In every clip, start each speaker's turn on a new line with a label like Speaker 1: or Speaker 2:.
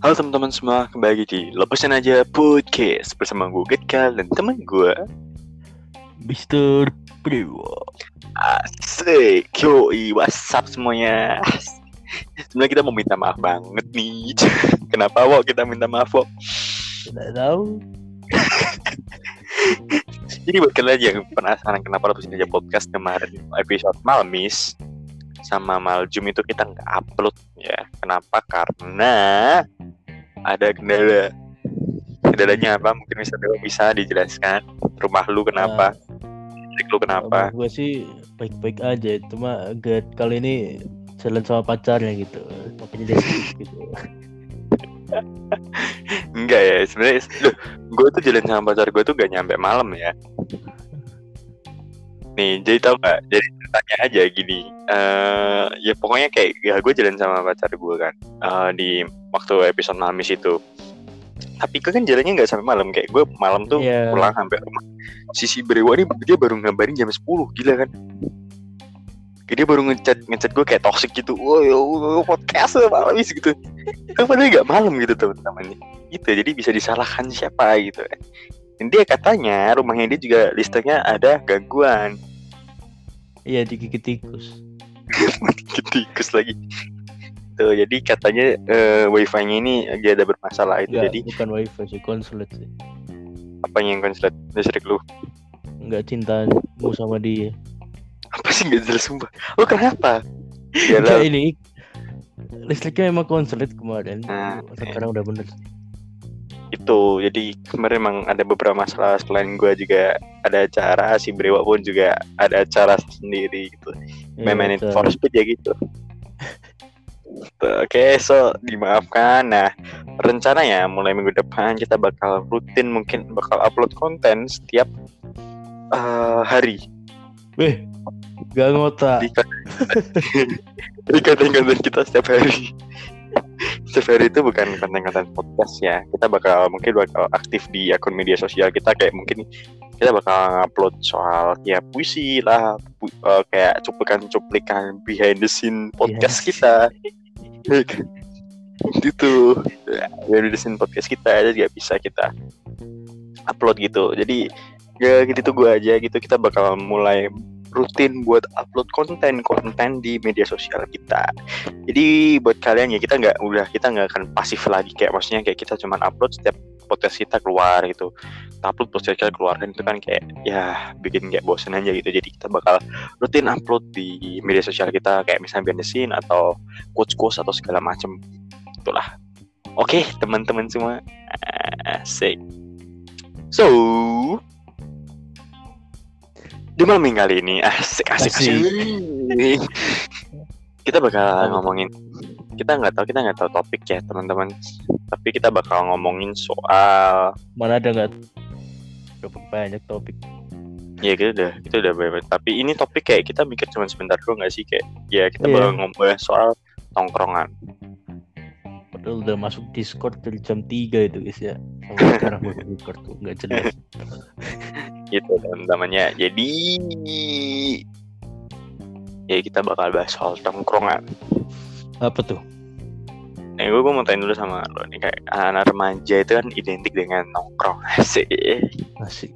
Speaker 1: Halo teman-teman semua, kembali lagi di Lepasin Aja Podcast Bersama gue Getkal dan teman gue
Speaker 2: Mister Priwo.
Speaker 1: Asik, yoi, what's up semuanya Sebenarnya kita mau minta maaf banget nih Kenapa Wok kita minta maaf Wok?
Speaker 2: Tidak tahu.
Speaker 1: Jadi buat kalian yang penasaran kenapa Lepasin Aja Podcast kemarin episode Malmis sama Maljum itu kita nggak upload ya Kenapa? Karena ada kendala Kendalanya apa? Mungkin bisa bisa dijelaskan Rumah lu kenapa? Listrik lu kenapa?
Speaker 2: Gue sih baik-baik aja, cuma Get kali ini jalan sama pacarnya gitu. Makanya dia gitu.
Speaker 1: Enggak ya, sebenarnya gue tuh jalan sama pacar gue tuh gak nyampe malam ya. Nih, jadi tau gak? Jadi ceritanya aja gini. eh ya pokoknya kayak ya gue jalan sama pacar gue kan eh, di waktu episode Mamis itu. Tapi gue kan jalannya nggak sampai malam kayak gue malam tuh
Speaker 2: Iya.
Speaker 1: pulang sampai rumah. Sisi Brewa ini dia baru ngabarin jam 10 gila kan? Dia baru ngechat ngechat gue kayak toxic gitu. Woi, woi, podcast Mamis gitu. Kan padahal nggak malam gitu teman-teman. Gitu, jadi bisa disalahkan siapa gitu kan. Dan dia katanya rumahnya dia juga listriknya ada gangguan.
Speaker 2: Iya digigit tikus.
Speaker 1: Ketikus lagi. Tuh, jadi katanya eh, wifi-nya ini lagi ada bermasalah itu.
Speaker 2: Enggak,
Speaker 1: Jadi
Speaker 2: bukan wifi sih, konslet sih.
Speaker 1: apa yang konslet listrik lu?
Speaker 2: Enggak cintamu sama dia.
Speaker 1: Apa sih nggak jelas sumpah? Lu kenapa? Ya
Speaker 2: Enggak
Speaker 1: lah.
Speaker 2: ini listriknya emang konslet kemarin.
Speaker 1: Nah,
Speaker 2: Sekarang udah bener.
Speaker 1: Itu jadi kemarin emang ada beberapa masalah selain gua juga ada acara si Brewa pun juga ada acara sendiri gitu
Speaker 2: Iya,
Speaker 1: main
Speaker 2: betul.
Speaker 1: for speed ya gitu Tuh, Oke, so dimaafkan. Nah, rencananya mulai minggu depan kita bakal rutin mungkin bakal upload konten setiap eh, hari
Speaker 2: Weh, gak ngotak.
Speaker 1: di di konten-konten kita setiap hari. Hari itu bukan konten-konten podcast ya. Kita bakal mungkin bakal aktif di akun media sosial kita kayak mungkin kita bakal upload soal ya puisi lah, pu- eh, kayak cuplikan-cuplikan behind the scene podcast kita. gitu. Behind the scene podcast kita aja juga bisa kita upload gitu. Jadi ya gitu gue aja gitu kita bakal mulai rutin buat upload konten-konten di media sosial kita. Jadi buat kalian ya kita nggak udah kita nggak akan pasif lagi kayak maksudnya kayak kita cuman upload setiap podcast kita keluar gitu. Upload podcast kita keluar dan itu kan kayak ya bikin kayak bosen aja gitu. Jadi kita bakal rutin upload di media sosial kita kayak misalnya behind atau quotes-quotes atau segala macem itulah. Oke teman-teman semua asik. So di malam minggu kali ini asik asik asik.
Speaker 2: Asik.
Speaker 1: kita bakal ngomongin kita nggak tahu kita nggak tahu topik ya teman-teman tapi kita bakal ngomongin soal
Speaker 2: Mana ada nggak? Banyak topik.
Speaker 1: ya kita udah kita udah banyak tapi ini topik kayak kita mikir cuma sebentar doang nggak sih kayak ya kita
Speaker 2: Iya.
Speaker 1: bakal ngomongin soal tongkrongan
Speaker 2: Padahal udah masuk Discord dari jam 3 itu guys ya. Sampai sekarang masuk Discord tuh nggak jelas.
Speaker 1: gitu teman-temannya jadi ya kita bakal bahas soal tongkrongan.
Speaker 2: Apa tuh?
Speaker 1: Nah, gue, gue mau tanya dulu sama lo nih kayak anak remaja itu kan identik dengan nongkrong asik.
Speaker 2: Asik.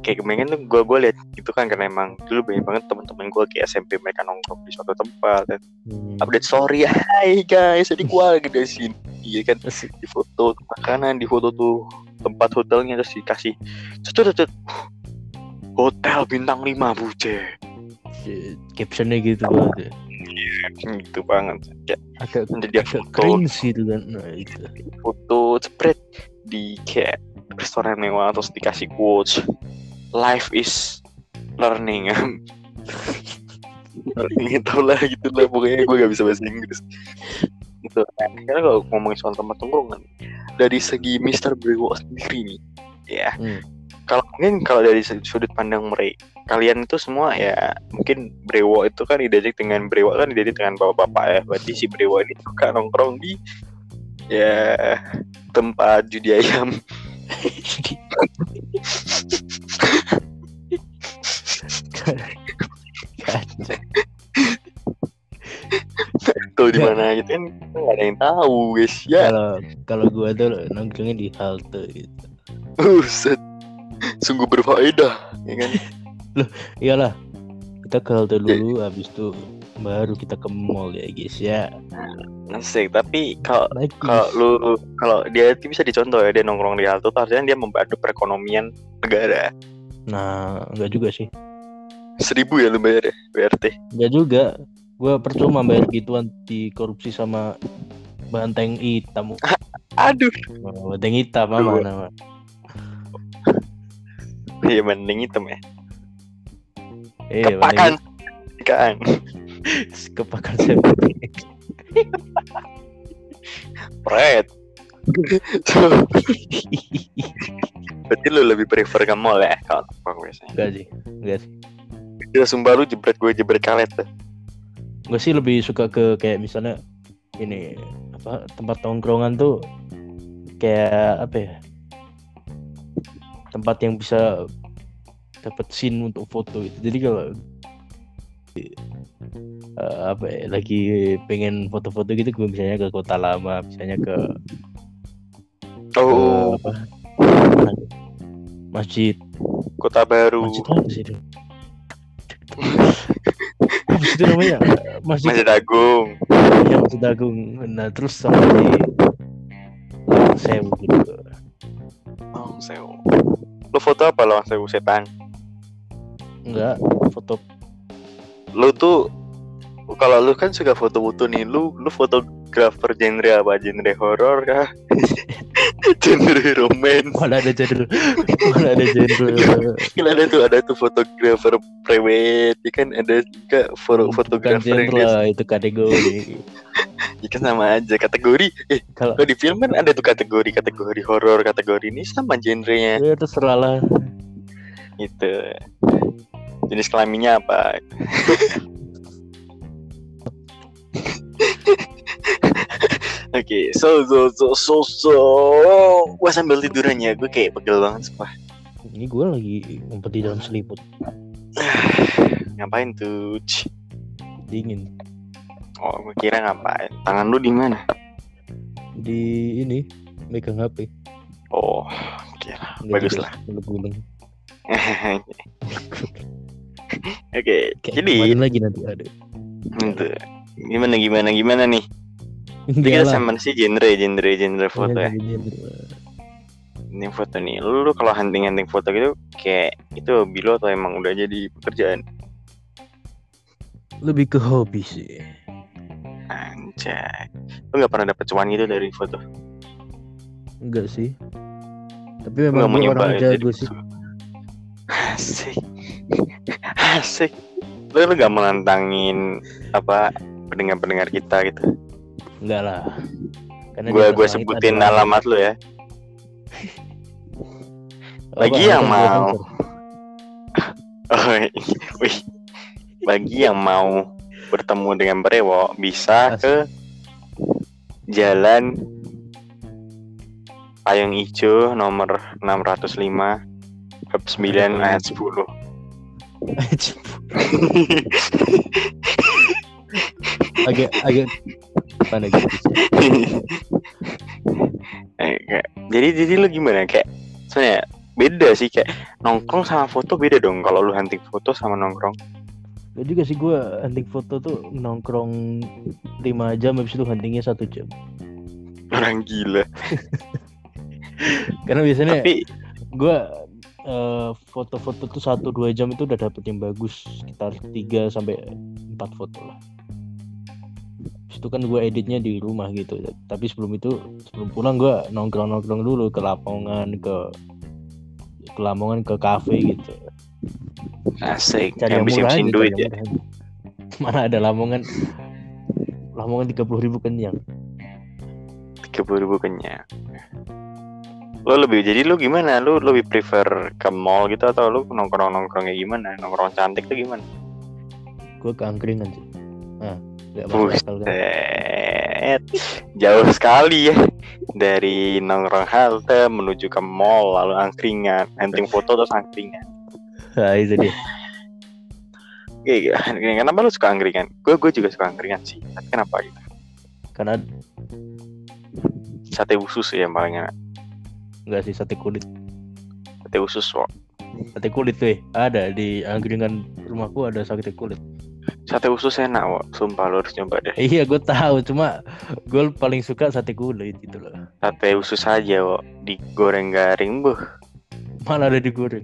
Speaker 1: kayak kemarin tuh gue gue lihat itu kan karena emang dulu banyak banget teman-teman gue kayak SMP mereka nongkrong di suatu tempat dan
Speaker 2: Hmm,
Speaker 1: update story hai guys jadi gue lagi di sini iya kan.
Speaker 2: Asik.
Speaker 1: di foto makanan di foto tuh tempat hotelnya terus dikasih cet, cet, hotel bintang 5 buje
Speaker 2: Shit, Captionnya gitu banget ya.
Speaker 1: gitu banget kayak
Speaker 2: Agak
Speaker 1: nanti dia
Speaker 2: agak
Speaker 1: foto
Speaker 2: gitu kan. Nah itu.
Speaker 1: foto spread di kayak restoran mewah terus dikasih quotes life is learning gitu lah gitu lah pokoknya gue gak bisa bahasa Inggris gitu nah, karena kalau ngomongin soal tempat tongkrongan dari segi Mr. Brewo sendiri nih ya
Speaker 2: Hmm.
Speaker 1: kalau mungkin kalau dari sudut pandang mereka kalian itu semua ya mungkin Brewo itu kan identik dengan Brewo kan identik dengan bapak-bapak ya berarti si Brewo ini suka nongkrong di ya tempat judi ayam di mana gitu kan nggak ada yang tahu guys ya
Speaker 2: Kalau kalau gua tuh nongkrongnya di halte gitu.
Speaker 1: Buset. sungguh berfaedah ya kan
Speaker 2: Iyalah. Kita ke halte dulu habis itu baru kita ke mall ya guys ya.
Speaker 1: asik tapi kalau kalau lu kalau dia itu bisa dicontoh ya dia nongkrong di halte tuh harusnya dia membantu perekonomian negara
Speaker 2: Nah, enggak juga sih.
Speaker 1: seribu ya lu bayar ya BRT
Speaker 2: Enggak juga. Gua percuma bayar gituan di korupsi sama banteng hitam.
Speaker 1: aduh
Speaker 2: Oh, banteng hitam apa nama?
Speaker 1: iya mending hitam ya
Speaker 2: Eh,
Speaker 1: kepakan kepakan
Speaker 2: banteng- kepakan saya.
Speaker 1: Pret. Berarti lu lebih prefer ke mall ya kalau biasanya.
Speaker 2: Enggak sih. Enggak sih.
Speaker 1: Gila sumpah lu jebret gue jebret kalet tuh.
Speaker 2: Gue sih lebih suka ke kayak misalnya ini apa tempat tongkrongan tuh kayak apa ya? Tempat yang bisa dapat scene untuk foto gitu. Jadi kalau eh, apa ya lagi pengen foto-foto gitu gue misalnya ke kota lama misalnya ke, ke
Speaker 1: Oh,
Speaker 2: apa mana tuh? masjid
Speaker 1: kota baru.
Speaker 2: masjid apa sih itu namanya masjid
Speaker 1: Masjid Agung.
Speaker 2: ya masjid agung nah terus sama di sewu gitu
Speaker 1: Oh, sewu. Lu foto apa lo sewu setan?
Speaker 2: enggak foto
Speaker 1: Lu tuh kalau lu kan suka foto-foto nih, lu lu fotografer genre apa? Genre horor kah? genre roman.
Speaker 2: mana ada genre mana ada genre
Speaker 1: Kan ada tuh ada tuh fotografer prewed, ya kan ada juga foto fotografer yang
Speaker 2: genre itu kategori
Speaker 1: Ya kan sama aja kategori. Eh,
Speaker 2: kalau
Speaker 1: kalau di film kan ada tuh kategori kategori horor, kategori ini sama genrenya
Speaker 2: ya terserah lah
Speaker 1: gitu. Jenis kelaminnya apa? Oke, so so so so so, gua sambil tiduran ya, gue kayak pegel banget sumpah.
Speaker 2: ini gue lagi ngumpet di dalam selimut
Speaker 1: Ngapain tuh?
Speaker 2: Dingin
Speaker 1: Oh, gue kira ngapain? Tangan lu di mana?
Speaker 2: di ini megang HP
Speaker 1: Oh, kira.
Speaker 2: Nggak
Speaker 1: Bagus
Speaker 2: juga,
Speaker 1: lah.
Speaker 2: gulung-gulung.
Speaker 1: Oke,
Speaker 2: Kayak
Speaker 1: jadi
Speaker 2: kemarin lagi nanti ada
Speaker 1: gitu. Gimana gimana gimana nih? Jadi kita sama sih genre genre genre foto ya. Ini foto nih. Lu, lu kalau hunting hunting foto gitu kayak itu bilo atau emang udah jadi pekerjaan?
Speaker 2: lebih ke hobi sih
Speaker 1: Anjay. Lu nggak pernah dapet cuan gitu dari foto?
Speaker 2: enggak sih tapi memang
Speaker 1: mau
Speaker 2: gue
Speaker 1: nyoba
Speaker 2: orang
Speaker 1: ya,
Speaker 2: jago sih
Speaker 1: Asik. Asik. Lu lu gak menantangin apa pendengar-pendengar kita gitu.
Speaker 2: Enggak lah karena atas langit
Speaker 1: sebutin alamat lu ya. Bagi yang mau. Oh, wih. Bagi yang mau bertemu dengan Brewo bisa
Speaker 2: Asik.
Speaker 1: ke Jalan Payung Ijo nomor 605 bab 9 ayat 10.
Speaker 2: agak agak mana gitu.
Speaker 1: Eh, kayak- jadi jadi lu gimana? Kayak sebenarnya beda sih kayak nongkrong sama foto beda dong kalau lu hunting foto sama nongkrong.
Speaker 2: Gak juga sih gue hunting foto tuh nongkrong 5 jam habis itu huntingnya satu jam.
Speaker 1: Orang gila.
Speaker 2: Karena biasanya
Speaker 1: tapi
Speaker 2: gue eh, foto-foto tuh satu dua jam itu udah dapet yang bagus sekitar 3 sampai 4 foto lah itu kan gue editnya di rumah gitu. Tapi sebelum itu sebelum pulang gue nongkrong nongkrong dulu ke Lamongan ke ke Lamongan ke kafe gitu.
Speaker 1: Asik
Speaker 2: cari yang
Speaker 1: ngabisin
Speaker 2: murah aja,
Speaker 1: duit ya.
Speaker 2: murah mana ada Lamongan? Lamongan tiga puluh ribu kenyang.
Speaker 1: tiga puluh ribu kenyang. Lo lebih jadi lu gimana? Lu lebih prefer ke mall gitu atau lu nongkrong nongkrongnya gimana? Nongkrong cantik tuh gimana?
Speaker 2: Gue ke angkringan sih gak kan
Speaker 1: Buset, jauh sekali ya dari nongkrong halte menuju ke mall lalu angkringan hunting foto terus angkringan
Speaker 2: nah, itu dia
Speaker 1: Iya, iya. Kenapa lu suka angkringan? Gue gue juga suka angkringan sih. Tapi kenapa gitu?
Speaker 2: karena
Speaker 1: Sate usus ya yang paling enak.
Speaker 2: enggak sih sate kulit
Speaker 1: Sate usus kok.
Speaker 2: sate kulit tuh ada di angkringan rumahku ada sate kulit
Speaker 1: Sate usus enak kok. Sumpah lo harus coba deh.
Speaker 2: iya gue tahu cuma gue paling suka sate kulit gitu loh
Speaker 1: Sate usus aja kok. Digoreng garing buh.
Speaker 2: mana ada digoreng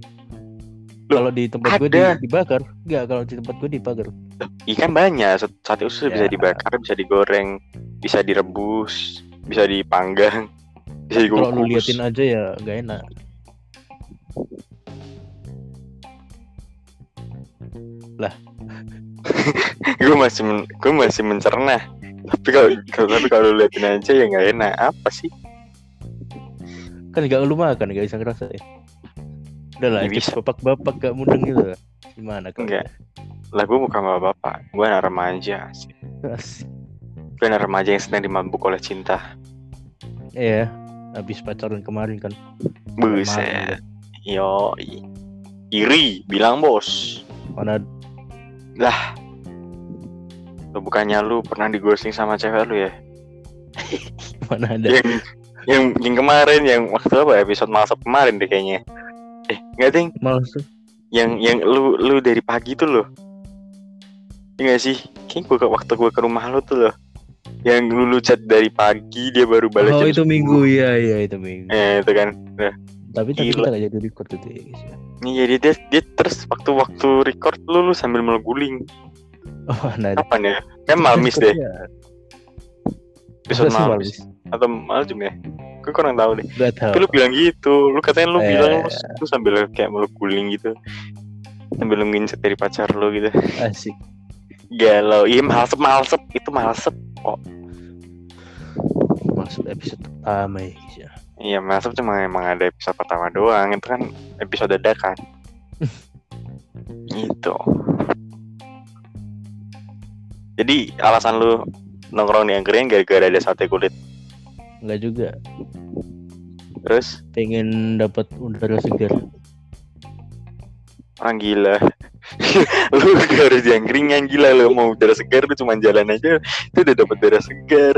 Speaker 2: kalau di tempat gue
Speaker 1: ada.
Speaker 2: dibakar enggak kalau di tempat gue dibakar
Speaker 1: Ikan banyak. Sate usus bisa
Speaker 2: Ya.
Speaker 1: dibakar, bisa digoreng, bisa direbus, bisa dipanggang, bisa dikukus.
Speaker 2: kalau lu liatin aja ya nggak enak
Speaker 1: gue masih men- gue masih mencerna. Tapi kalau tapi kalau liatin aja ya nggak enak. Apa sih?
Speaker 2: kan nggak lu makan nggak bisa ngerasa ya udah lah
Speaker 1: bisa.
Speaker 2: bapak-bapak gak mudeng gitu gimana kalau
Speaker 1: Enggak. Lah gue bukan bapak, gue anak remaja.
Speaker 2: Asik.
Speaker 1: Gue anak remaja yang sedang dimabuk oleh cinta.
Speaker 2: Iya, habis pacaran kemarin kan.
Speaker 1: Buset. Yo, iri, bilang bos.
Speaker 2: Mana
Speaker 1: Lah, lo bukannya lu pernah di ghosting sama cewek lu ya?
Speaker 2: mana ada.
Speaker 1: Yang yang yang kemarin, yang waktu apa episode masuk kemarin deh kayaknya. Eh, enggak ding,
Speaker 2: Males tuh.
Speaker 1: yang yang lu lu dari pagi tuh loh. Iya gak sih? Kayaknya gua ke waktu gua ke rumah lu tuh loh. Yang lu, lu chat dari pagi dia baru balik
Speaker 2: Oh itu
Speaker 1: 10.
Speaker 2: minggu ya, iya itu minggu.
Speaker 1: Eh, itu kan.
Speaker 2: Tapi tapi
Speaker 1: gila.
Speaker 2: kita gak jadi record itu ya guys ya.
Speaker 1: Iya dia, dia, dia terus waktu waktu record lu lu sambil meleguling.
Speaker 2: Oh ada.
Speaker 1: Kapan ya? Kan malmis deh.
Speaker 2: Iya,
Speaker 1: Episode malmis. Atau malum ya? Gue kurang tahu deh.
Speaker 2: Gak tahu.
Speaker 1: Tapi lu bilang gitu. Lu katanya lu
Speaker 2: Eh.
Speaker 1: bilang lu, lu sambil kayak meleguling gitu. Sambil nginset dari pacar lu gitu.
Speaker 2: Asik.
Speaker 1: Galau. Iya malsep malsep itu malsep.
Speaker 2: Masuk episode pertama ya ya.
Speaker 1: Iya malsep cuma emang ada episode pertama doang. Itu kan episode dadakan. gitu. Jadi alasan lu nongkrong di angkringan gara-gara ada sate kulit.
Speaker 2: Enggak juga.
Speaker 1: Terus
Speaker 2: Pengen dapat udara segar.
Speaker 1: orang gila. lu gak harus di angkringan gila lu mau udara segar lu cuma jalan aja itu udah dapat udara segar.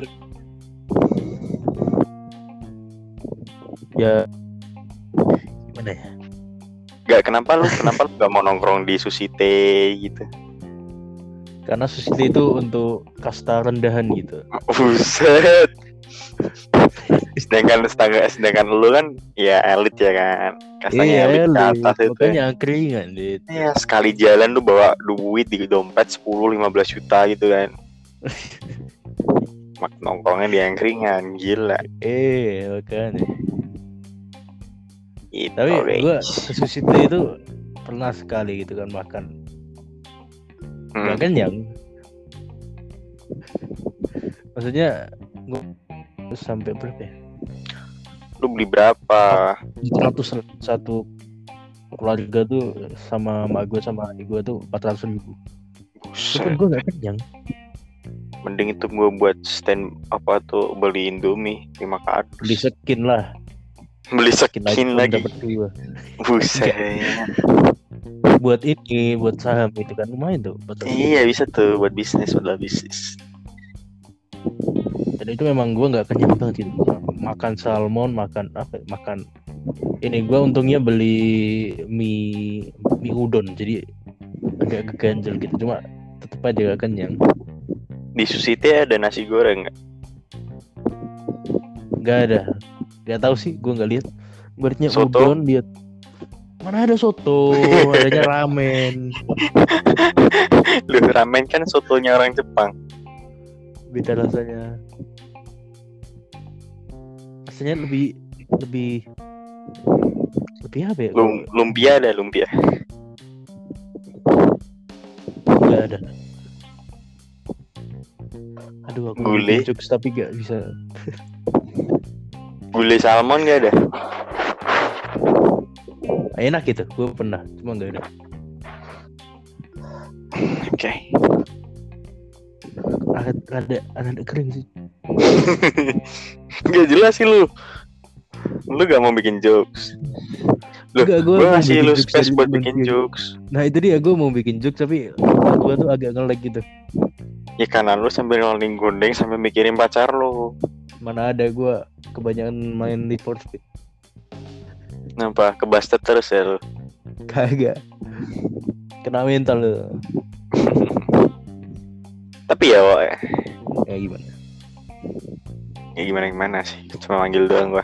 Speaker 2: Ya gimana ya?
Speaker 1: Gak kenapa lu kenapa lu gak mau nongkrong di Susite gitu.
Speaker 2: Karena sushi itu untuk kasta rendahan gitu.
Speaker 1: Buset. sedangkan sedangkan sedangkan lu kan ya elit ya kan. Kastanya elit ke atas itu.
Speaker 2: Iya, makanya angkringan gitu.
Speaker 1: Ya sekali jalan lu bawa duit di dompet 10 15 juta gitu kan. Mak nongkrongnya di angkringan gila.
Speaker 2: Eh, makanya.
Speaker 1: Itu,
Speaker 2: Tapi gua
Speaker 1: guys.
Speaker 2: ke itu pernah sekali gitu kan makan.
Speaker 1: Hmm.
Speaker 2: Gak kenyang. Maksudnya gua sampai berapa ya?
Speaker 1: Lu beli berapa?
Speaker 2: 100 satu keluarga tuh sama mak gue sama adik gue tuh 400 ribu. Itu
Speaker 1: Buset.
Speaker 2: gue gak kenyang.
Speaker 1: Mending itu gua buat stand apa tuh beli Indomie 5 kardus.
Speaker 2: Beli skin lah.
Speaker 1: Beli
Speaker 2: Skin lagi.
Speaker 1: skin lagi.
Speaker 2: Dapat dua.
Speaker 1: Buset.
Speaker 2: Buat ini, buat saham itu kan lumayan tuh. 400 ribu.
Speaker 1: Iya bisa tuh buat bisnis, buat bisnis.
Speaker 2: Dan itu memang gue nggak kenyang banget gitu. Makan salmon, makan apa? Makan ini gue untungnya beli mie mie udon jadi agak keganjel gitu cuma tetep aja gak kenyang
Speaker 1: Di Susite ada nasi goreng nggak?
Speaker 2: nggak ada nggak tahu sih gue nggak lihat
Speaker 1: Soto?
Speaker 2: udon lihat mana ada soto? Adanya ramen.
Speaker 1: Lu ramen kan sotonya orang Jepang.
Speaker 2: beda rasanya. Rasanya lebih lebih lebih apa ya?
Speaker 1: Lum, lumpia ada lumpia.
Speaker 2: nggak ada. Aduh aku bikin jokes tapi gak bisa.
Speaker 1: Gulai salmon gak ada?
Speaker 2: Enak gitu gue pernah cuma nggak ada
Speaker 1: Oke.
Speaker 2: ada ada ada kering sih
Speaker 1: Gak jelas sih lu. Lu gak mau bikin jokes. Loh,
Speaker 2: Enggak,
Speaker 1: gue ngasih lu space buat bikin jokes.
Speaker 2: nah itu dia gue mau bikin jokes tapi gue tuh agak ngelag gitu
Speaker 1: Ya kanan lu sambil rolling gundeng sambil mikirin pacar lu.
Speaker 2: Mana ada gue kebanyakan main Need for Speed.
Speaker 1: Kenapa? Kebastet terus ya lu.
Speaker 2: Kagak. Kena mental lu.
Speaker 1: Tapi ya, Wak, ya.
Speaker 2: Ya gimana?
Speaker 1: ya gimana gimana sih. Cuma manggil doang gua.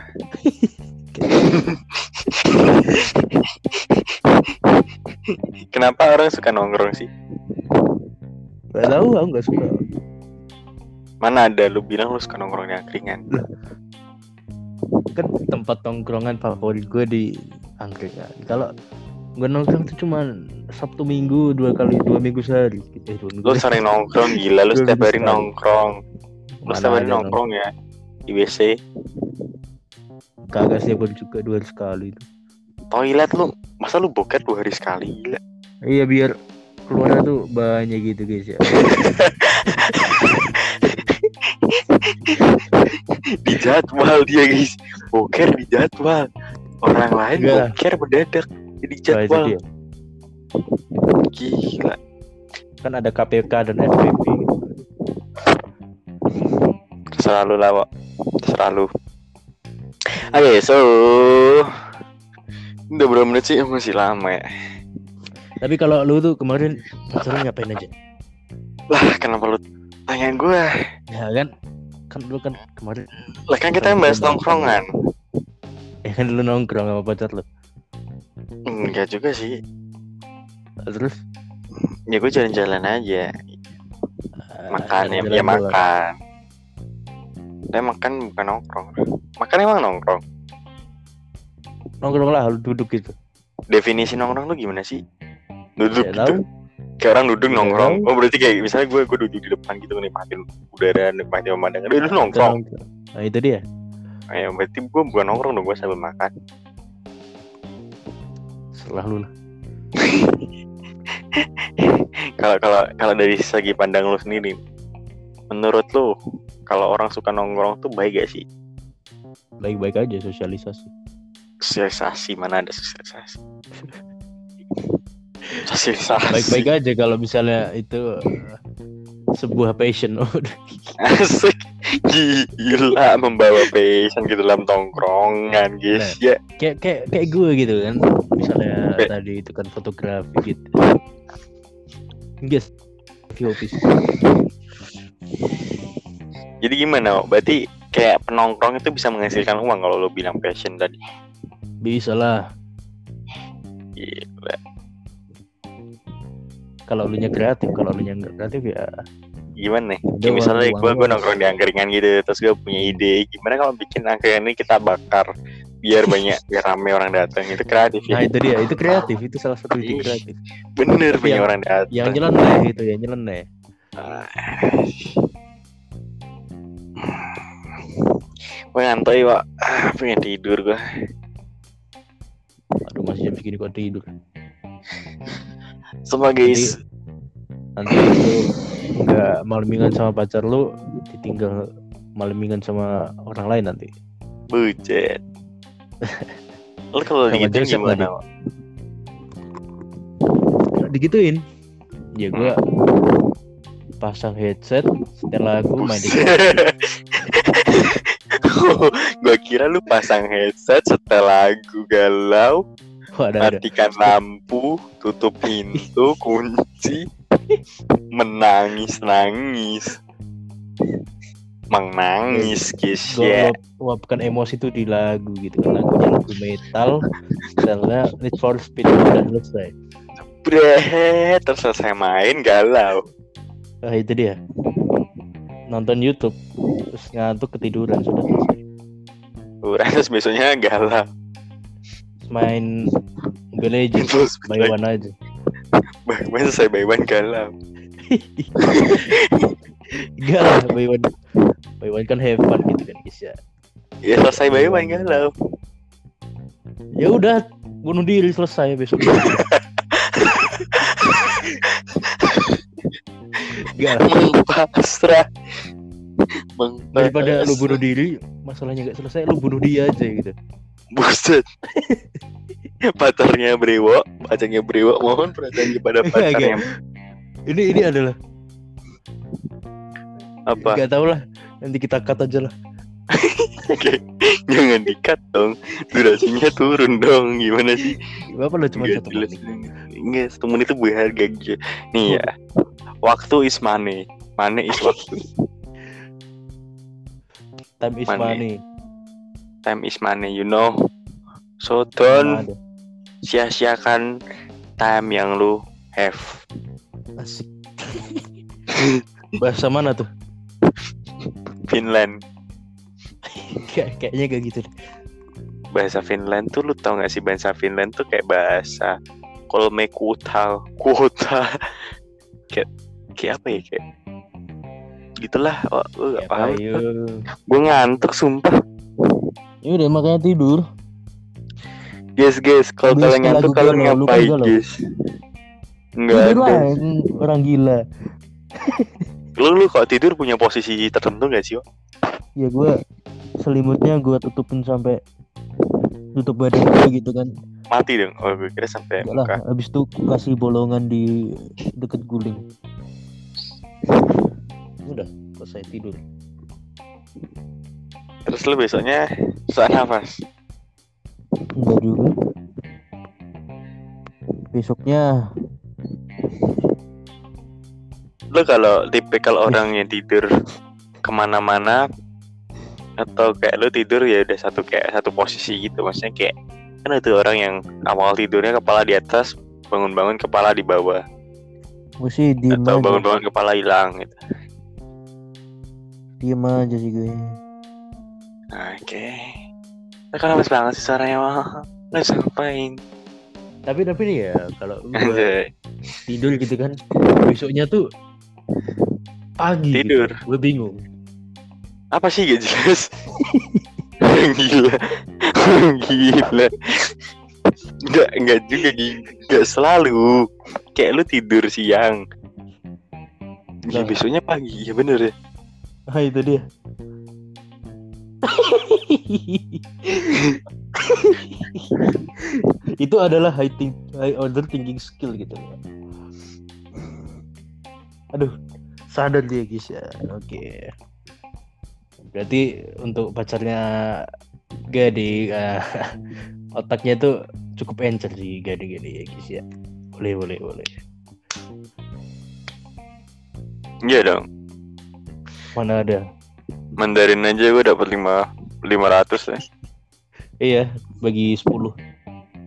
Speaker 1: Kenapa orang suka nongkrong sih?
Speaker 2: Gak tahu, aku gak suka.
Speaker 1: Mana ada lu bilang lu suka nongkrong di angkringan?
Speaker 2: Kan tempat nongkrongan favorit gue di angkringan. Kalau gue nongkrong tuh cuma Sabtu Minggu dua kali dua minggu sehari. Eh, dua minggu
Speaker 1: Lu sering nongkrong gila, lu setiap hari nongkrong. Lu setiap hari nongkrong ya di WC.
Speaker 2: Kagak sih gue juga dua hari sekali.
Speaker 1: Toilet lu, masa lu boket dua hari sekali gila?
Speaker 2: Iya biar keluarnya tuh banyak gitu guys ya.
Speaker 1: di jadwal dia guys boker di jadwal orang lain
Speaker 2: Enggak.
Speaker 1: boker mendadak jadi
Speaker 2: itu
Speaker 1: jadwal gila
Speaker 2: Kan ada KPK dan FPP gitu.
Speaker 1: terserah lu lah Wak. terserah lu oke so udah berapa menit sih masih lama ya
Speaker 2: Tapi kalau lu tuh kemarin pacaran ngapain aja?
Speaker 1: lah kenapa lu tanyain gue
Speaker 2: Ya kan? Kan lu kan kemarin.
Speaker 1: Lah kan kita yang bahas nongkrongan.
Speaker 2: Ya kan lu nongkrong sama pacar lu.
Speaker 1: enggak juga sih.
Speaker 2: Terus?
Speaker 1: Ya gue jalan-jalan aja.
Speaker 2: Eh,
Speaker 1: makan ya, ya makan. Tapi makan bukan nongkrong. Makan emang nongkrong?
Speaker 2: Nongkrong lah lu duduk gitu.
Speaker 1: definisi nongkrong lu gimana sih? Duduk
Speaker 2: Ya
Speaker 1: gitu.
Speaker 2: tahu.
Speaker 1: Kayak orang duduk
Speaker 2: Ya,
Speaker 1: nongkrong
Speaker 2: tahu.
Speaker 1: oh berarti kayak misalnya gue gue duduk di depan gitu nikmatin udara nikmatin pemandangan
Speaker 2: Kita
Speaker 1: nongkrong
Speaker 2: Nah, itu dia.
Speaker 1: ya berarti gue bukan nongkrong dong gue sambil makan
Speaker 2: Setelah lu lah.
Speaker 1: kalau kalau kalau dari segi pandang lu sendiri menurut lu kalau orang suka nongkrong tuh baik gak sih
Speaker 2: Baik-baik aja sosialisasi.
Speaker 1: sosialisasi mana ada sosialisasi
Speaker 2: Baik-baik aja kalau misalnya itu eh, sebuah passion.
Speaker 1: asik gila membawa passion ke dalam tongkrongan guys ya
Speaker 2: kayak kayak kayak gue gitu kan. Misalnya
Speaker 1: Be-
Speaker 2: tadi itu kan fotografi gitu. Guys, office.
Speaker 1: jadi gimana berarti kayak penongkrong itu bisa menghasilkan uang kalau lo bilang passion tadi
Speaker 2: Bisa lah.
Speaker 1: Gila.
Speaker 2: Kalau lu nya kreatif, kalau lu nya nggak kreatif ya
Speaker 1: gimana nih? Kayak misalnya gue gue nongkrong di angkringan gitu terus gue punya ide gimana kalau bikin angkringan ini kita bakar biar banyak biar rame orang datang itu kreatif
Speaker 2: Nah
Speaker 1: ya
Speaker 2: itu dia, itu kreatif, itu salah satu ide kreatif.
Speaker 1: bener banyak orang datang.
Speaker 2: Yang nyeleneh gitu ya, nyeleneh.
Speaker 1: gue ngantai pak ah, pengen tidur gue
Speaker 2: Aduh masih jam segini kok tidur.
Speaker 1: Semua guys
Speaker 2: Nanti itu nggak malemingan sama pacar lu, ditinggal malemingan sama orang lain nanti.
Speaker 1: bujet lo kalau
Speaker 2: Sama
Speaker 1: gitu
Speaker 2: Joseph
Speaker 1: gimana?
Speaker 2: Digituin. Ya gua pasang headset, setel lagu, main di
Speaker 1: gue kira lu pasang headset setel lagu galau
Speaker 2: Wah, ada ada.
Speaker 1: matikan lampu tutup pintu kunci menangis nangis menangis guys
Speaker 2: Gua
Speaker 1: ya
Speaker 2: luap- luapkan emosi itu di lagu gitu kan lagunya lagu metal, setelnya Need for Speed udah selesai.
Speaker 1: Bre, terus selesai main galau
Speaker 2: Nah itu dia. Nonton YouTube, terus ngantuk ketiduran sudah
Speaker 1: terus besoknya galau
Speaker 2: main Mobile Legends, by one aja.
Speaker 1: bahkan selesai by one galau
Speaker 2: Enggak lah, by one. By one kan have fun gitu kan guys ya.
Speaker 1: ya selesai by one galau
Speaker 2: Ya udah, bunuh diri selesai besok. Enggak lah,
Speaker 1: mengpasrah
Speaker 2: daripada lu bunuh diri, masalahnya nggak selesai, lu bunuh dia aja gitu.
Speaker 1: Buset. pacarnya Brewo, pacarnya Brewo mohon perhatian kepada
Speaker 2: Enggak,
Speaker 1: pacarnya.
Speaker 2: Ini ini adalah
Speaker 1: Apa?
Speaker 2: Gak tau lah. Nanti kita cut aja lah.
Speaker 1: Oke, jangan dikat dong. Durasinya turun dong. Gimana sih?
Speaker 2: Apa lo cuma satu menit?
Speaker 1: Enggak, satu menit itu berharga gitu. Nih ya. Waktu is money. Money is waktu.
Speaker 2: Time is
Speaker 1: Money.
Speaker 2: money.
Speaker 1: Time is money, you know. So don't sia-siakan time yang lu have.
Speaker 2: Asik. Bahasa mana tuh?
Speaker 1: Finland.
Speaker 2: Kayak kayaknya kayak gitu. deh.
Speaker 1: Bahasa Finland tuh lu tau gak sih bahasa Finland tuh kayak bahasa kolme kuta, kuta. kayak kayak apa ya kayak gitulah oh, lu gak
Speaker 2: Kayak
Speaker 1: paham gue ngantuk sumpah
Speaker 2: Ya udah makanya tidur.
Speaker 1: guys guys kalau kalian ngantuk kalian ngapain guys Enggak ada
Speaker 2: orang gila.
Speaker 1: lu lu kalau tidur punya posisi tertentu gak sih?
Speaker 2: Ya gue selimutnya gue tutupin sampai tutup badan gue gitu kan.
Speaker 1: mati dong oh gue kira sampai
Speaker 2: Enggak lah,
Speaker 1: muka
Speaker 2: habis itu kasih bolongan di deket guling. Udah, selesai tidur.
Speaker 1: terus lu besoknya susah nafas
Speaker 2: Enggak juga. Besoknya.
Speaker 1: Lu kalau tipikal orang yang tidur ke mana-mana atau kayak lu tidur ya udah satu kayak satu posisi gitu. Maksudnya kayak kan ada tuh orang yang awal tidurnya kepala di atas bangun-bangun kepala di bawah.
Speaker 2: Gue sih diem
Speaker 1: atau bangun-bangun kepala hilang gitu.
Speaker 2: Diem aja sih gue.
Speaker 1: Oke. Nah, kan lemes banget sih suaranya mah bisa ngapain
Speaker 2: Tapi tapi nih ya kalau gue tidur gitu kan, besoknya tuh pagi.
Speaker 1: tidur?
Speaker 2: Gue bingung.
Speaker 1: apa sih? Gak jelas. Gila. Gila. Enggak, enggak juga enggak selalu. Kayak lu tidur siang. Ya,
Speaker 2: Lah.
Speaker 1: besoknya pagi. Ya bener ya.
Speaker 2: Ah itu dia. itu adalah high, think, high order thinking skill gitu. Aduh, sadar dia guys ya. Oke. Berarti untuk pacarnya Gadi eh, otaknya tuh cukup encer sih Gadi Gadi ya guys ya. Boleh boleh boleh.
Speaker 1: iya dong
Speaker 2: Mana ada?
Speaker 1: Mandarin aja gue dapat lima lima ratus ya
Speaker 2: Iya, bagi 10.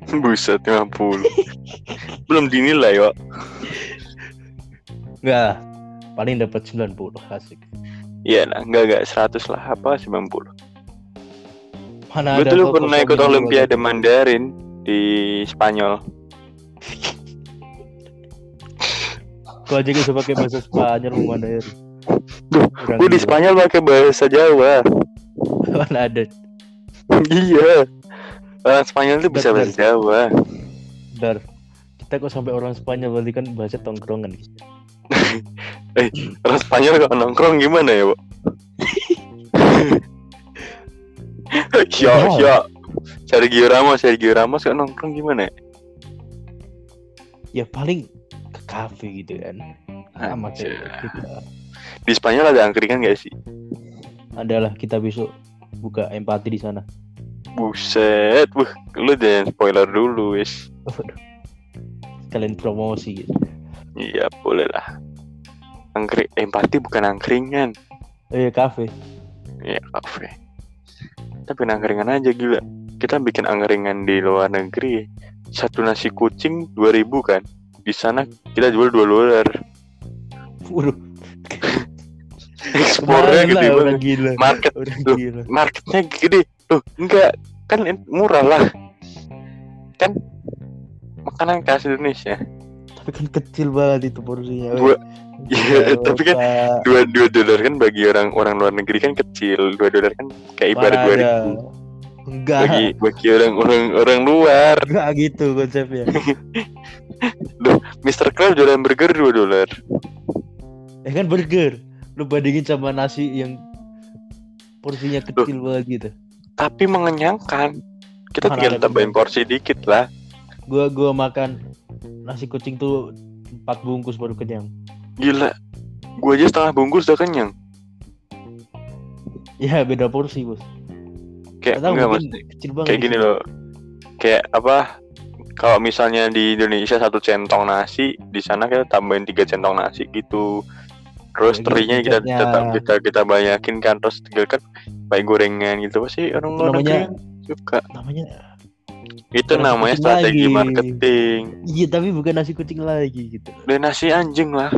Speaker 1: buset 50 belum dinilai yo
Speaker 2: Enggak, paling dapat 90 asik.
Speaker 1: iya lah enggak enggak 100 lah apa 90
Speaker 2: Mana
Speaker 1: gue dulu
Speaker 2: kok
Speaker 1: pernah ikut olimpiade. Mandarin di Spanyol
Speaker 2: Gua aja bisa pakai bahasa Spanyol mau ya.
Speaker 1: Gue di. Spanyol pakai bahasa Jawa
Speaker 2: Mana ada.
Speaker 1: iya orang Spanyol tuh bisa bahasa Jawa
Speaker 2: Dar. Kita kok sampai orang Spanyol berarti kan bahasa tongkrongan guys.
Speaker 1: orang Spanyol kalau nongkrong gimana ya bu Yo,
Speaker 2: Wow.
Speaker 1: yo. Sergio Ramos, Sergio Ramos kalau nongkrong gimana ya?
Speaker 2: Ya paling ke kafe gitu kan. Sama
Speaker 1: Anjir. Di Spanyol ada angkringan gak sih?
Speaker 2: Adalah kita besok buka empati di sana.
Speaker 1: Buset, wah, lu jangan spoiler dulu, wis.
Speaker 2: Kalian promosi gitu.
Speaker 1: Iya, boleh lah. Angkring, empati bukan angkringan,
Speaker 2: Eh kafe.
Speaker 1: ya kafe. Tapi angkringan aja gila. Kita bikin angkringan di luar negeri. Satu nasi kucing 2000 kan. Di sana kita jual 2 dolar.
Speaker 2: Waduh,
Speaker 1: Ekspornya gede banget.
Speaker 2: gila.
Speaker 1: Market Loh.
Speaker 2: gila.
Speaker 1: marketnya gede. Loh, enggak. Kan murah lah. Kan makanan khas Indonesia.
Speaker 2: Tapi kan kecil banget itu porsinya.
Speaker 1: Dua-. Iya,
Speaker 2: Gila,
Speaker 1: tapi kan dua dua dolar kan bagi orang orang luar negeri kan kecil. Dua dolar kan kayak ibarat dua ribu.
Speaker 2: Enggak.
Speaker 1: Bagi bagi orang orang orang luar.
Speaker 2: Enggak gitu konsepnya.
Speaker 1: Mr. Crab jualan burger 2 dolar.
Speaker 2: Ya kan burger. Lu bandingin sama nasi yang porsinya kecil banget gitu.
Speaker 1: Tapi mengenyangkan. Kita
Speaker 2: Mana
Speaker 1: tinggal tambahin porsi dikit lah.
Speaker 2: Gua gua makan nasi kucing tuh empat bungkus baru kenyang.
Speaker 1: Gila. Gua aja setengah bungkus udah kenyang.
Speaker 2: Ya beda porsi bos.
Speaker 1: kayak
Speaker 2: tahu,
Speaker 1: enggak mas
Speaker 2: kecil banget.
Speaker 1: kayak
Speaker 2: di
Speaker 1: gini loh kayak apa kalau misalnya di Indonesia satu centong nasi di sana kita tambahin tiga centong nasi gitu terus
Speaker 2: gitu
Speaker 1: terinya kita tetap kita kita banyakin kan terus tinggal kan pakai gorengan gitu pasti orang luar negeri
Speaker 2: namanya-
Speaker 1: suka
Speaker 2: Namanya
Speaker 1: itu
Speaker 2: nasi
Speaker 1: namanya strategi
Speaker 2: lagi.
Speaker 1: marketing
Speaker 2: iya tapi bukan nasi kucing lagi gitu.
Speaker 1: dan nasi anjing lah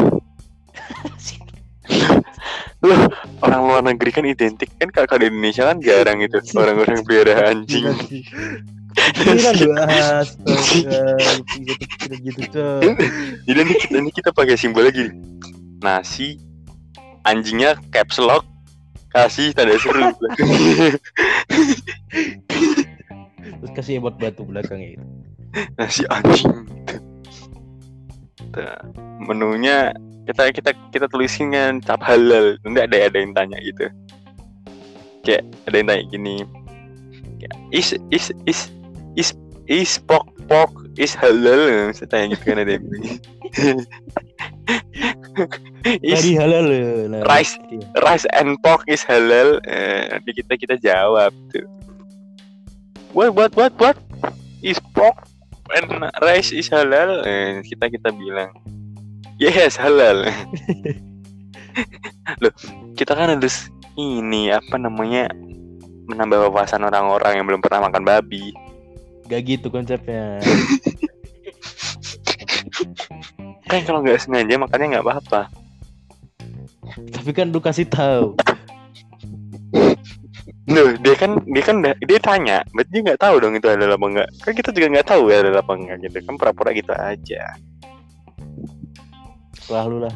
Speaker 1: loh orang luar negeri kan identik kan kalau di Indonesia kan jarang itu orang-orang pelihara anjing
Speaker 2: Pikiran lu astaga gitu gitu coy.
Speaker 1: Jadi kita, ini kita pakai simbol lagi. Nasi anjingnya caps lock kasih tanda seru.
Speaker 2: Terus kasih emot batu belakangnya itu.
Speaker 1: Nasi anjing. Nah, menunya kita kita kita tulisin kan cap halal. Nanti ada ada yang tanya gitu. Kayak ada yang tanya gini. Kayak, is is is is is pork pork is halal. Saya tanya gitu kan ada yang. is
Speaker 2: Tadi halal lah.
Speaker 1: rice.
Speaker 2: Iya.
Speaker 1: rice and pork is halal eh, nanti kita kita jawab tuh what what what what is pork and rice is halal eh, kita kita bilang yes halal loh kita kan harus ini apa namanya menambah wawasan orang-orang yang belum pernah makan babi
Speaker 2: Gak gitu konsepnya.
Speaker 1: kan kalau nggak sengaja makannya nggak apa-apa
Speaker 2: Tapi kan lu kasih tahu.
Speaker 1: Loh, dia kan dia kan dia tanya, berarti dia nggak tahu dong itu adalah apa enggak. Kan kita juga nggak tahu ya adalah apa enggak gitu. Kan pura-pura gitu aja.
Speaker 2: Wah lu lah.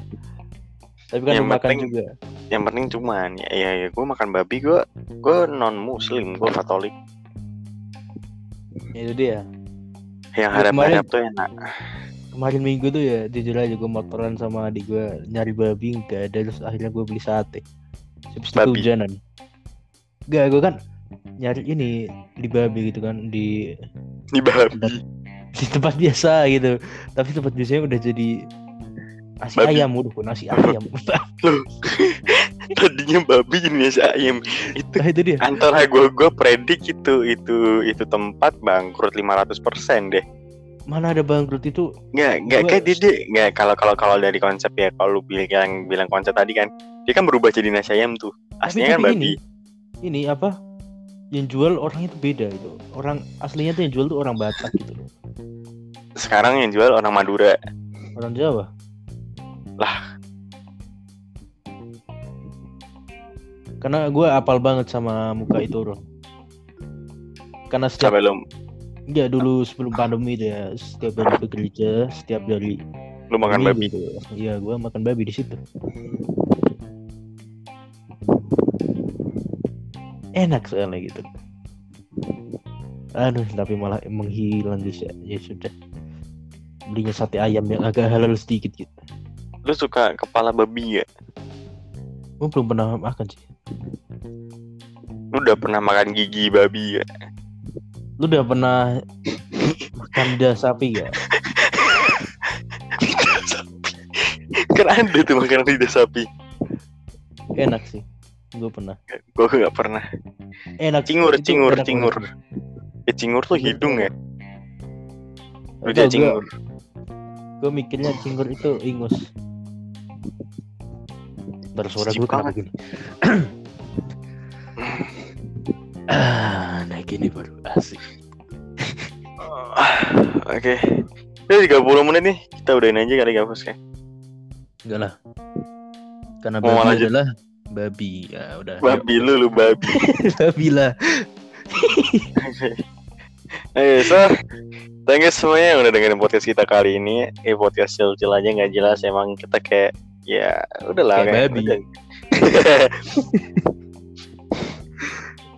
Speaker 2: Tapi kan
Speaker 1: Yang
Speaker 2: lu makan
Speaker 1: penting-
Speaker 2: juga.
Speaker 1: Yang penting cuman ya ya, ya gue makan babi gue gue non muslim gue katolik
Speaker 2: Ya, Itu dia.
Speaker 1: yang
Speaker 2: Ya,
Speaker 1: harap-harap tuh enak
Speaker 2: Kemarin minggu tuh ya jujur aja gue motoran sama adik gue nyari babi nggak ada terus akhirnya gue beli sate. Habis itu
Speaker 1: Babi?
Speaker 2: kehujanan. Gak gue kan nyari ini di babi gitu kan di
Speaker 1: di babi
Speaker 2: di tempat biasa gitu tapi tempat biasanya udah jadi nasi
Speaker 1: Babi.
Speaker 2: ayam udah nasi ayam
Speaker 1: tadinya babi jenis ayam itu
Speaker 2: nah itu dia
Speaker 1: antara gue gue predik itu itu itu tempat bangkrut 500% deh
Speaker 2: mana ada bangkrut itu?
Speaker 1: Nggak nggak
Speaker 2: Gua-
Speaker 1: kayak dia dia- nggak kalau kalau kalau dari konsep ya kalau lu bilang bilang konsep tadi kan dia kan berubah jadi nasi ayam tuh. Aslinya kan
Speaker 2: tapi
Speaker 1: babi.
Speaker 2: ini apa? Yang jual orang itu beda itu. Orang aslinya tuh yang jual tuh orang Batak gitu loh.
Speaker 1: Sekarang yang jual orang Madura.
Speaker 2: Orang Jawa?
Speaker 1: Lah.
Speaker 2: karena gue apal banget sama muka itu bro karena setiap
Speaker 1: sampai
Speaker 2: Enggak dulu sebelum pandemi itu ya setiap hari ke gereja setiap dari
Speaker 1: lu makan babi
Speaker 2: gitu. Iya gue makan babi di situ. Enak soalnya gitu. Aduh tapi malah menghilang guys ya. Ya sudah. Belinya sate ayam yang agak halal sedikit gitu.
Speaker 1: lu suka kepala babi ya
Speaker 2: Gue belum pernah makan sih.
Speaker 1: lu udah pernah makan gigi babi ya
Speaker 2: Lu udah pernah makan lidah sapi gak?
Speaker 1: kan ada tuh makanan lidah sapi
Speaker 2: Enak sih. Gue pernah.
Speaker 1: gue nggak pernah
Speaker 2: Enak.
Speaker 1: cingur
Speaker 2: itu
Speaker 1: cingur
Speaker 2: enak
Speaker 1: cingur ya cingur tuh hidung ya
Speaker 2: tahu,
Speaker 1: cingur
Speaker 2: Gue mikirnya cingur itu ingus. Ntar suara gue kenapa gini? Ah, nah gini baru asik.
Speaker 1: Ah, oke Ini 30 menit nih kita udahin aja kali gak bos
Speaker 2: Enggak lah. Karena
Speaker 1: Mau
Speaker 2: babi
Speaker 1: lanjut?
Speaker 2: adalah babi. Ya udah.
Speaker 1: babi lu lu babi
Speaker 2: babi lah.
Speaker 1: Oke, so thank you semuanya yang udah dengerin podcast kita kali ini. Eh podcast chill-chill aja nggak jelas. Emang kita kayak ya udahlah
Speaker 2: Kayak babi.
Speaker 1: udah.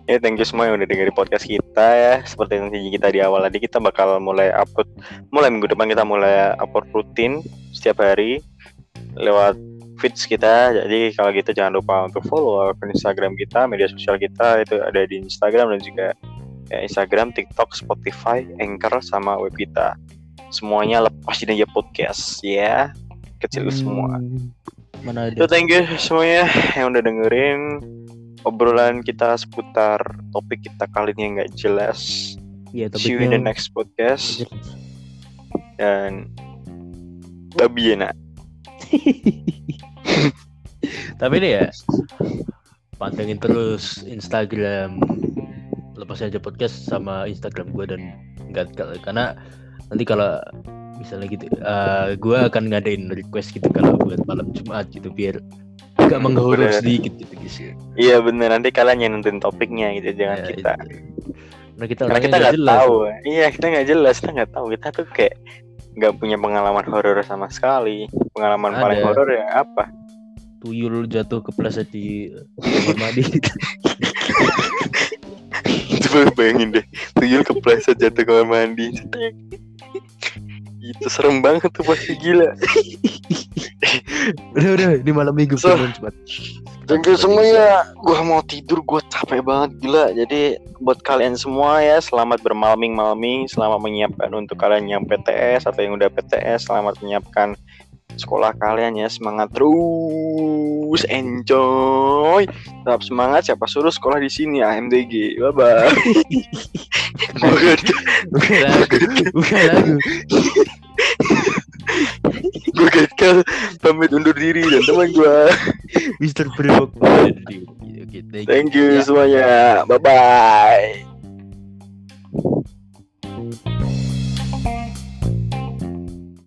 Speaker 1: ya thank you semua yang udah dengerin podcast kita ya. Seperti yang janji kita di awal tadi kita bakal mulai upload mulai minggu depan kita mulai upload rutin setiap hari lewat feeds kita. Jadi kalau gitu jangan lupa untuk follow akun Instagram kita, media sosial kita itu ada di Instagram dan juga ya, Instagram, TikTok, Spotify, Anchor sama web kita. Semuanya lepasin aja podcast ya. Kecil semua.
Speaker 2: Hmm, Mana
Speaker 1: So thank you semuanya yang udah dengerin. Obrolan kita seputar topik kita kali ini yang nggak jelas.
Speaker 2: Iya,
Speaker 1: See you in the next podcast dan babi ya nak.
Speaker 2: Tapi ini ya pantengin terus Instagram lepas aja podcast sama Instagram gue dan nggak karena nanti kalau misalnya gitu uh, gue akan ngadain request gitu kalau buat malam Jumat gitu biar agak menghoror
Speaker 1: Bener.
Speaker 2: sedikit gitu guys ya.
Speaker 1: Iya bener nanti kalian yang nentuin topiknya gitu jangan
Speaker 2: Ya,
Speaker 1: kita.
Speaker 2: itu. Karena kita
Speaker 1: Karena kita
Speaker 2: nggak
Speaker 1: tahu. Iya kita nggak jelas kita nggak tahu kita tuh kayak nggak punya pengalaman horor sama sekali. Pengalaman paling
Speaker 2: Ada.
Speaker 1: horor ya apa?
Speaker 2: Tuyul jatuh kepleset di kamar mandi.
Speaker 1: Coba bayangin deh, tuyul kepleset jatuh kamar mandi. Itu serem banget tuh pasti gila.
Speaker 2: udah udah ini malam minggu
Speaker 1: So,
Speaker 2: cepat.
Speaker 1: Thank you semuanya. Gua mau tidur, gua capek banget gila. Jadi buat kalian semua ya, selamat bermalming-malming, selamat menyiapkan untuk kalian yang PTS atau yang udah PTS, selamat menyiapkan sekolah kalian ya. Semangat terus, enjoy. Tetap semangat. Siapa suruh sekolah di sini AMDG. Bye bye.
Speaker 2: Bukan lagu, bukan lagu.
Speaker 1: gue gagal pamit undur diri dan teman gue.
Speaker 2: Mister Brewok. Oke, thank you.
Speaker 1: Thank you
Speaker 2: Ya.
Speaker 1: semuanya. Bye bye.